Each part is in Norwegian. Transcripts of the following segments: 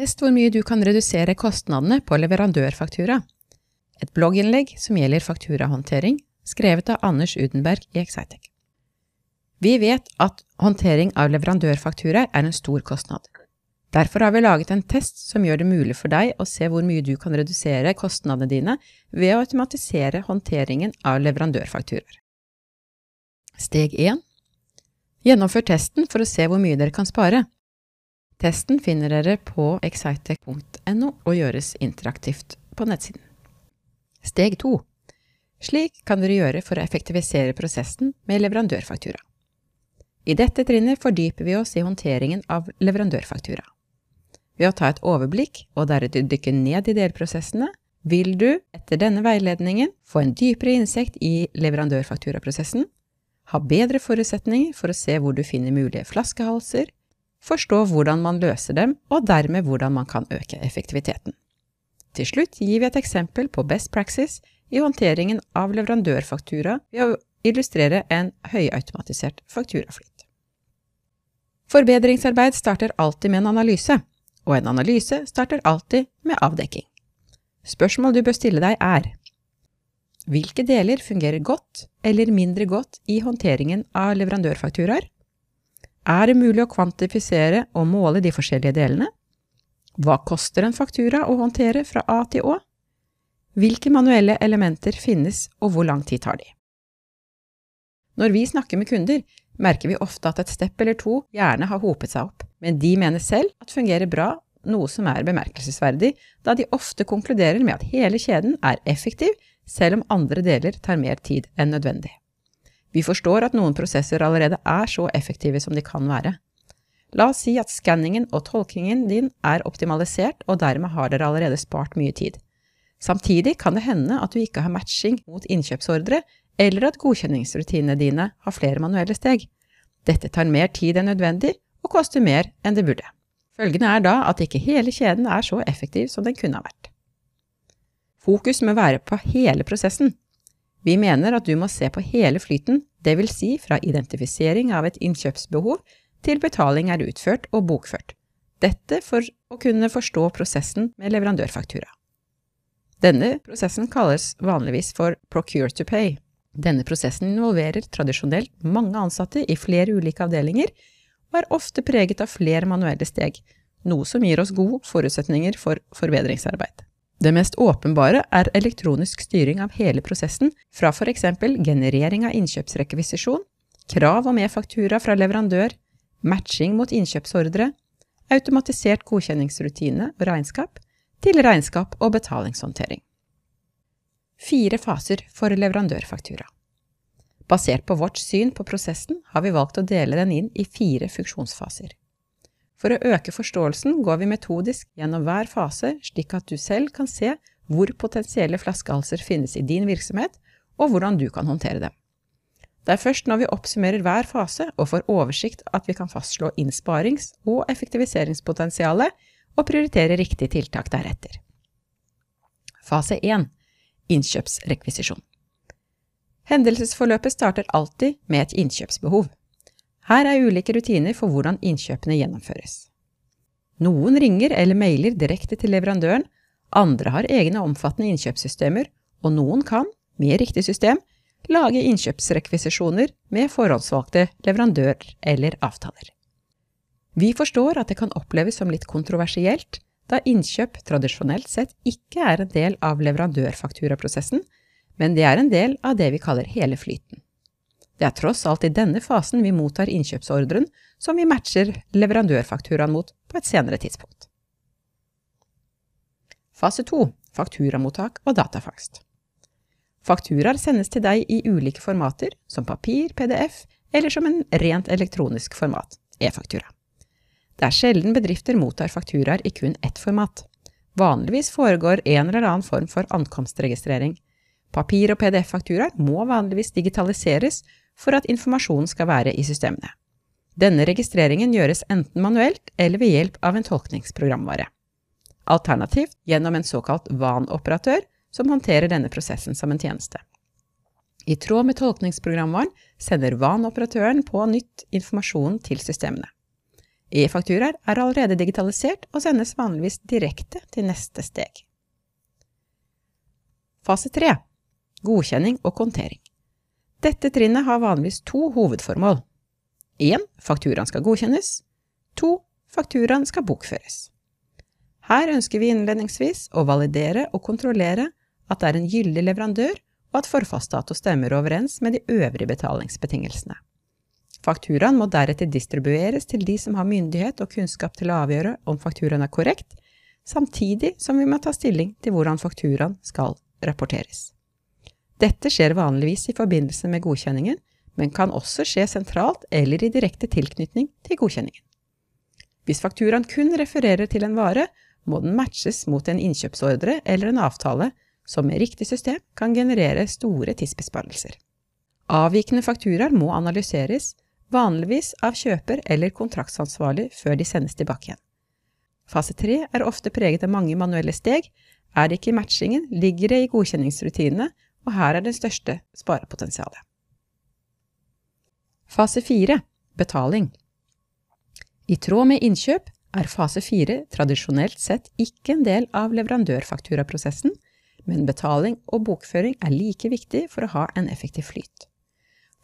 Test hvor mye du kan redusere kostnadene på leverandørfaktura. Et blogginnlegg som gjelder fakturahåndtering, skrevet av Anders Udenberg i Excitec. Vi vet at håndtering av leverandørfakturaer er en stor kostnad. Derfor har vi laget en test som gjør det mulig for deg å se hvor mye du kan redusere kostnadene dine ved å automatisere håndteringen av leverandørfakturaer. Steg 1. Gjennomfør testen for å se hvor mye dere kan spare. Testen finner dere på excitec.no og gjøres interaktivt på nettsiden. Steg 2. Slik kan dere gjøre for å effektivisere prosessen med leverandørfaktura. I dette trinnet fordyper vi oss i håndteringen av leverandørfaktura. Ved å ta et overblikk og deretter dykke ned i delprosessene, vil du, etter denne veiledningen, få en dypere innsikt i leverandørfakturaprosessen, ha bedre forutsetninger for å se hvor du finner mulige flaskehalser, forstå hvordan man løser dem, og dermed hvordan man kan øke effektiviteten. Til slutt gir vi et eksempel på best praxis i håndteringen av leverandørfaktura ved å illustrere en høyautomatisert fakturaflyt. Forbedringsarbeid starter alltid med en analyse, og en analyse starter alltid med avdekking. Spørsmål du bør stille deg er Hvilke deler fungerer godt eller mindre godt i håndteringen av leverandørfakturaer? Er det mulig å kvantifisere og måle de forskjellige delene? Hva koster en faktura å håndtere fra A til Å? Hvilke manuelle elementer finnes, og hvor lang tid tar de? Når vi snakker med kunder, merker vi ofte at et stepp eller to gjerne har hopet seg opp, men de mener selv at fungerer bra, noe som er bemerkelsesverdig, da de ofte konkluderer med at hele kjeden er effektiv, selv om andre deler tar mer tid enn nødvendig. Vi forstår at noen prosesser allerede er så effektive som de kan være. La oss si at skanningen og tolkingen din er optimalisert, og dermed har dere allerede spart mye tid. Samtidig kan det hende at du ikke har matching mot innkjøpsordre, eller at godkjenningsrutinene dine har flere manuelle steg. Dette tar mer tid enn nødvendig, og koster mer enn det burde. Følgende er da at ikke hele kjeden er så effektiv som den kunne ha vært. Fokus må være på hele prosessen. Vi mener at du må se på hele flyten, vil si fra identifisering av et innkjøpsbehov til betaling er utført og bokført. Dette for å kunne forstå prosessen med leverandørfaktura. Denne prosessen kalles vanligvis for procure to pay. Denne prosessen involverer tradisjonelt mange ansatte i flere ulike avdelinger, og er ofte preget av flere manuelle steg, noe som gir oss gode forutsetninger for forbedringsarbeid. Det mest åpenbare er elektronisk styring av hele prosessen, fra for eksempel generering av innkjøpsrekvisisjon, krav om e-faktura fra leverandør, matching mot innkjøpsordre, automatisert godkjenningsrutine og regnskap, til regnskap og betalingshåndtering. Fire faser for leverandørfaktura. Basert på vårt syn på prosessen har vi valgt å dele den inn i fire funksjonsfaser. For å øke forståelsen går vi metodisk gjennom hver fase, slik at du selv kan se hvor potensielle flaskehalser finnes i din virksomhet, og hvordan du kan håndtere dem. Det er først når vi oppsummerer hver fase og får oversikt at vi kan fastslå innsparings- og effektiviseringspotensialet og prioritere riktige tiltak deretter. Fase 1 Innkjøpsrekvisisjon Hendelsesforløpet starter alltid med et innkjøpsbehov. Her er ulike rutiner for hvordan innkjøpene gjennomføres. Noen ringer eller mailer direkte til leverandøren, andre har egne omfattende innkjøpssystemer, og noen kan, med riktig system, lage innkjøpsrekvisisjoner med forhåndsvalgte leverandører eller avtaler. Vi forstår at det kan oppleves som litt kontroversielt, da innkjøp tradisjonelt sett ikke er en del av leverandørfakturaprosessen, men det er en del av det vi kaller hele flyten. Det er tross alt i denne fasen vi mottar innkjøpsordren som vi matcher leverandørfakturaen mot på et senere tidspunkt. Fase 2 fakturamottak og datafangst. Fakturaer sendes til deg i ulike formater, som papir, PDF eller som en rent elektronisk format, e-faktura. Det er sjelden bedrifter mottar fakturaer i kun ett format. Vanligvis foregår en eller annen form for ankomstregistrering. Papir- og PDF-fakturaer må vanligvis digitaliseres for at informasjonen skal være i systemene. Denne registreringen gjøres enten manuelt eller ved hjelp av en tolkningsprogramvare. Alternativt gjennom en såkalt VAN-operatør som håndterer denne prosessen som en tjeneste. I tråd med tolkningsprogramvaren sender VAN-operatøren på nytt informasjonen til systemene. E-fakturaer er allerede digitalisert og sendes vanligvis direkte til neste steg. Fase 3 Godkjenning og kontering. Dette trinnet har vanligvis to hovedformål. 1. Fakturaen skal godkjennes. 2. Fakturaen skal bokføres. Her ønsker vi innledningsvis å validere og kontrollere at det er en gyldig leverandør, og at forfallsdato stemmer overens med de øvrige betalingsbetingelsene. Fakturaen må deretter distribueres til de som har myndighet og kunnskap til å avgjøre om fakturaen er korrekt, samtidig som vi må ta stilling til hvordan fakturaen skal rapporteres. Dette skjer vanligvis i forbindelse med godkjenningen, men kan også skje sentralt eller i direkte tilknytning til godkjenningen. Hvis fakturaen kun refererer til en vare, må den matches mot en innkjøpsordre eller en avtale som med riktig system kan generere store tidsbesparelser. Avvikende fakturaer må analyseres, vanligvis av kjøper eller kontraktsansvarlig før de sendes tilbake igjen. Fase tre er ofte preget av mange manuelle steg. Er det ikke matchingen, ligger det i godkjenningsrutinene, og her er det største sparepotensialet. Fase fire betaling. I tråd med innkjøp er fase fire tradisjonelt sett ikke en del av leverandørfakturaprosessen, men betaling og bokføring er like viktig for å ha en effektiv flyt.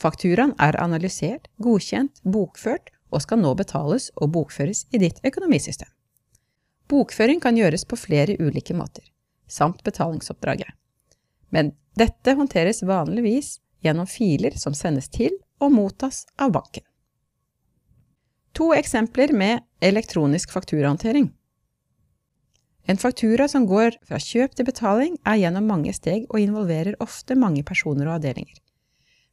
Fakturaen er analysert, godkjent, bokført og skal nå betales og bokføres i ditt økonomisystem. Bokføring kan gjøres på flere ulike måter, samt betalingsoppdraget. Men dette håndteres vanligvis gjennom filer som sendes til og mottas av banken. To eksempler med elektronisk fakturahåndtering. En faktura som går fra kjøp til betaling, er gjennom mange steg og involverer ofte mange personer og avdelinger.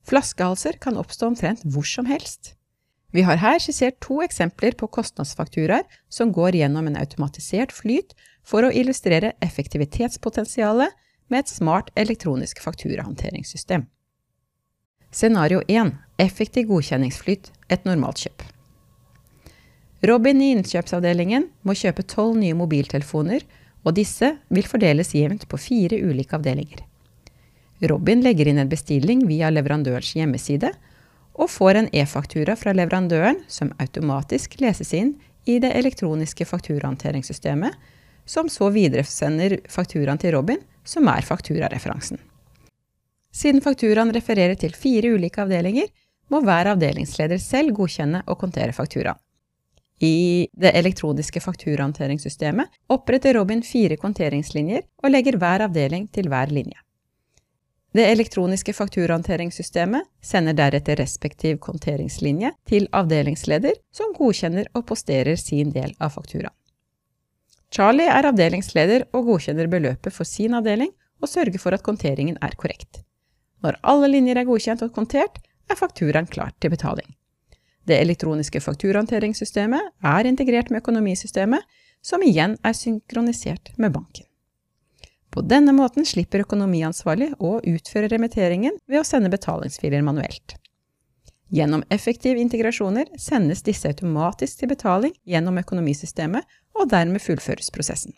Flaskehalser kan oppstå omtrent hvor som helst. Vi har her skissert to eksempler på kostnadsfakturaer som går gjennom en automatisert flyt for å illustrere effektivitetspotensialet med et smart elektronisk fakturahåndteringssystem. Scenario 1. Effektiv godkjenningsflyt. Et normalt kjøp. Robin i innkjøpsavdelingen må kjøpe tolv nye mobiltelefoner, og disse vil fordeles jevnt på fire ulike avdelinger. Robin legger inn en bestilling via leverandørens hjemmeside, og får en e-faktura fra leverandøren som automatisk leses inn i det elektroniske fakturahåndteringssystemet, som så videresender fakturaen til Robin, som er fakturareferansen. Siden fakturaen refererer til fire ulike avdelinger, må hver avdelingsleder selv godkjenne og kontere fakturaen. I det elektroniske fakturahåndteringssystemet oppretter Robin fire konteringslinjer og legger hver avdeling til hver linje. Det elektroniske fakturahåndteringssystemet sender deretter respektiv konteringslinje til avdelingsleder, som godkjenner og posterer sin del av fakturaen. Charlie er avdelingsleder og godkjenner beløpet for sin avdeling og sørger for at konteringen er korrekt. Når alle linjer er godkjent og kontert, er fakturaen klar til betaling. Det elektroniske fakturahåndteringssystemet er integrert med økonomisystemet, som igjen er synkronisert med banken. På denne måten slipper økonomiansvarlig å utføre remitteringen ved å sende betalingsfiler manuelt. Gjennom effektive integrasjoner sendes disse automatisk til betaling gjennom økonomisystemet, og dermed fullføres prosessen.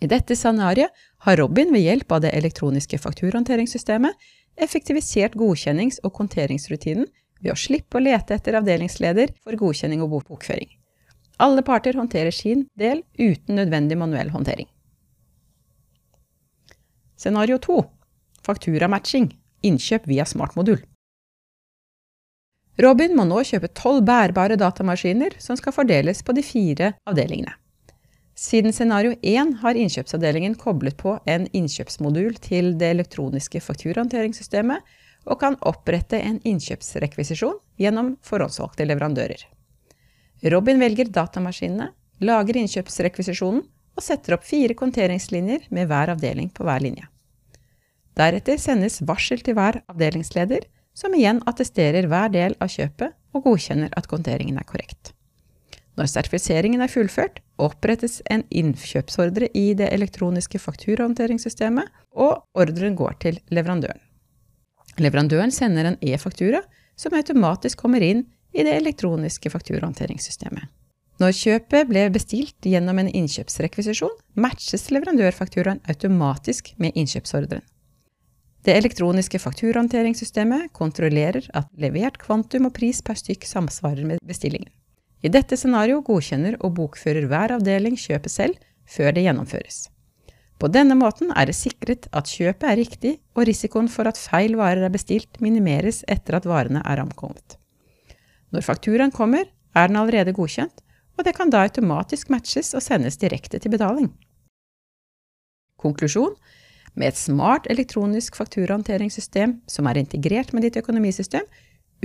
I dette scenarioet har Robin ved hjelp av det elektroniske fakturhåndteringssystemet effektivisert godkjennings- og konteringsrutinen ved å slippe å lete etter avdelingsleder for godkjenning og bokføring. Alle parter håndterer sin del uten nødvendig manuell håndtering. Scenario 2. Fakturamatching. Innkjøp via smartmodul. Robin må nå kjøpe tolv bærbare datamaskiner som skal fordeles på de fire avdelingene. Siden scenario 1 har innkjøpsavdelingen koblet på en innkjøpsmodul til det elektroniske fakturahåndteringssystemet, og kan opprette en innkjøpsrekvisisjon gjennom forhåndsvalgte leverandører. Robin velger datamaskinene, lager innkjøpsrekvisisjonen og setter opp fire konteringslinjer med hver avdeling på hver linje. Deretter sendes varsel til hver avdelingsleder, som igjen attesterer hver del av kjøpet og godkjenner at konteringen er korrekt. Når sertifiseringen er fullført, opprettes en innkjøpsordre i det elektroniske fakturahåndteringssystemet, og ordren går til leverandøren. Leverandøren sender en e-faktura som automatisk kommer inn i det elektroniske fakturahåndteringssystemet. Når kjøpet ble bestilt gjennom en innkjøpsrekvisisjon, matches leverandørfakturaen automatisk med innkjøpsordren. Det elektroniske fakturahåndteringssystemet kontrollerer at levert kvantum og pris per stykk samsvarer med bestillingen. I dette scenario godkjenner og bokfører hver avdeling kjøpet selv før det gjennomføres. På denne måten er det sikret at kjøpet er riktig, og risikoen for at feil varer er bestilt, minimeres etter at varene er ankommet. Når fakturaen kommer, er den allerede godkjent, og det kan da automatisk matches og sendes direkte til betaling. Konklusjon med et smart elektronisk fakturahåndteringssystem som er integrert med ditt økonomisystem,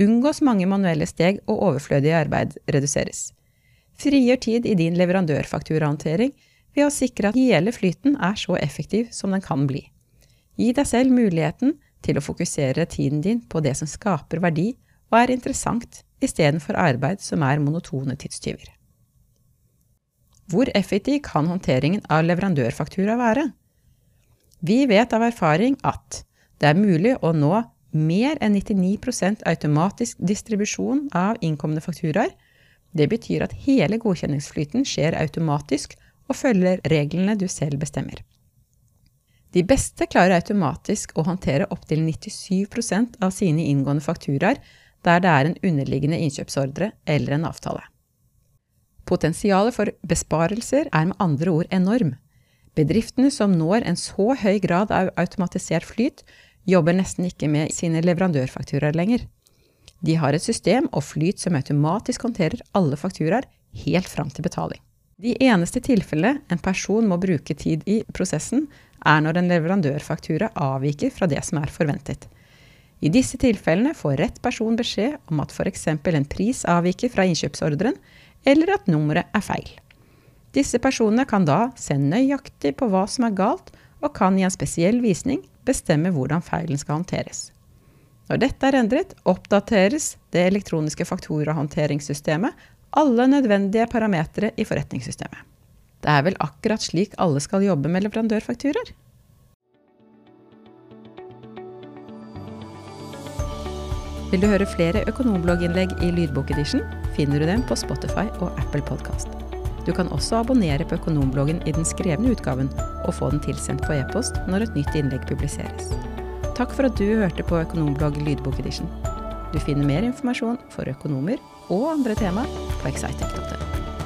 unngås mange manuelle steg og overflødig arbeid reduseres. Frigjør tid i din leverandørfakturahåndtering ved å sikre at hele flyten er så effektiv som den kan bli. Gi deg selv muligheten til å fokusere tiden din på det som skaper verdi og er interessant, istedenfor arbeid som er monotone tidstyver. Hvor effektiv kan håndteringen av leverandørfaktura være? Vi vet av erfaring at det er mulig å nå mer enn 99% automatisk distribusjon av innkomne fakturaer. Det betyr at hele godkjenningsflyten skjer automatisk og følger reglene du selv bestemmer. De beste klarer automatisk å håndtere opptil 97% av sine inngående fakturaer der det er en underliggende innkjøpsordre eller en avtale. Potensialet for besparelser er med andre ord enorm. Bedriftene som når en så høy grad av automatisert flyt, jobber nesten ikke med sine leverandørfakturaer lenger. De har et system og flyt som automatisk håndterer alle fakturaer helt fram til betaling. De eneste tilfellene en person må bruke tid i prosessen, er når en leverandørfaktura avviker fra det som er forventet. I disse tilfellene får rett person beskjed om at f.eks. en pris avviker fra innkjøpsordren, eller at nummeret er feil. Disse personene kan da se nøyaktig på hva som er galt, og kan i en spesiell visning bestemme hvordan feilen skal håndteres. Når dette er endret, oppdateres det elektroniske fakturahåndteringssystemet alle nødvendige parametere i forretningssystemet. Det er vel akkurat slik alle skal jobbe med leverandørfakturer? Vil du høre flere økonomblogginnlegg i lydbokedition, finner du dem på Spotify og Apple Podkast. Du kan også abonnere på Økonombloggen i den skrevne utgaven, og få den tilsendt på e-post når et nytt innlegg publiseres. Takk for at du hørte på Økonomblogg lydbokedition. Du finner mer informasjon for økonomer og andre tema på excitec.no.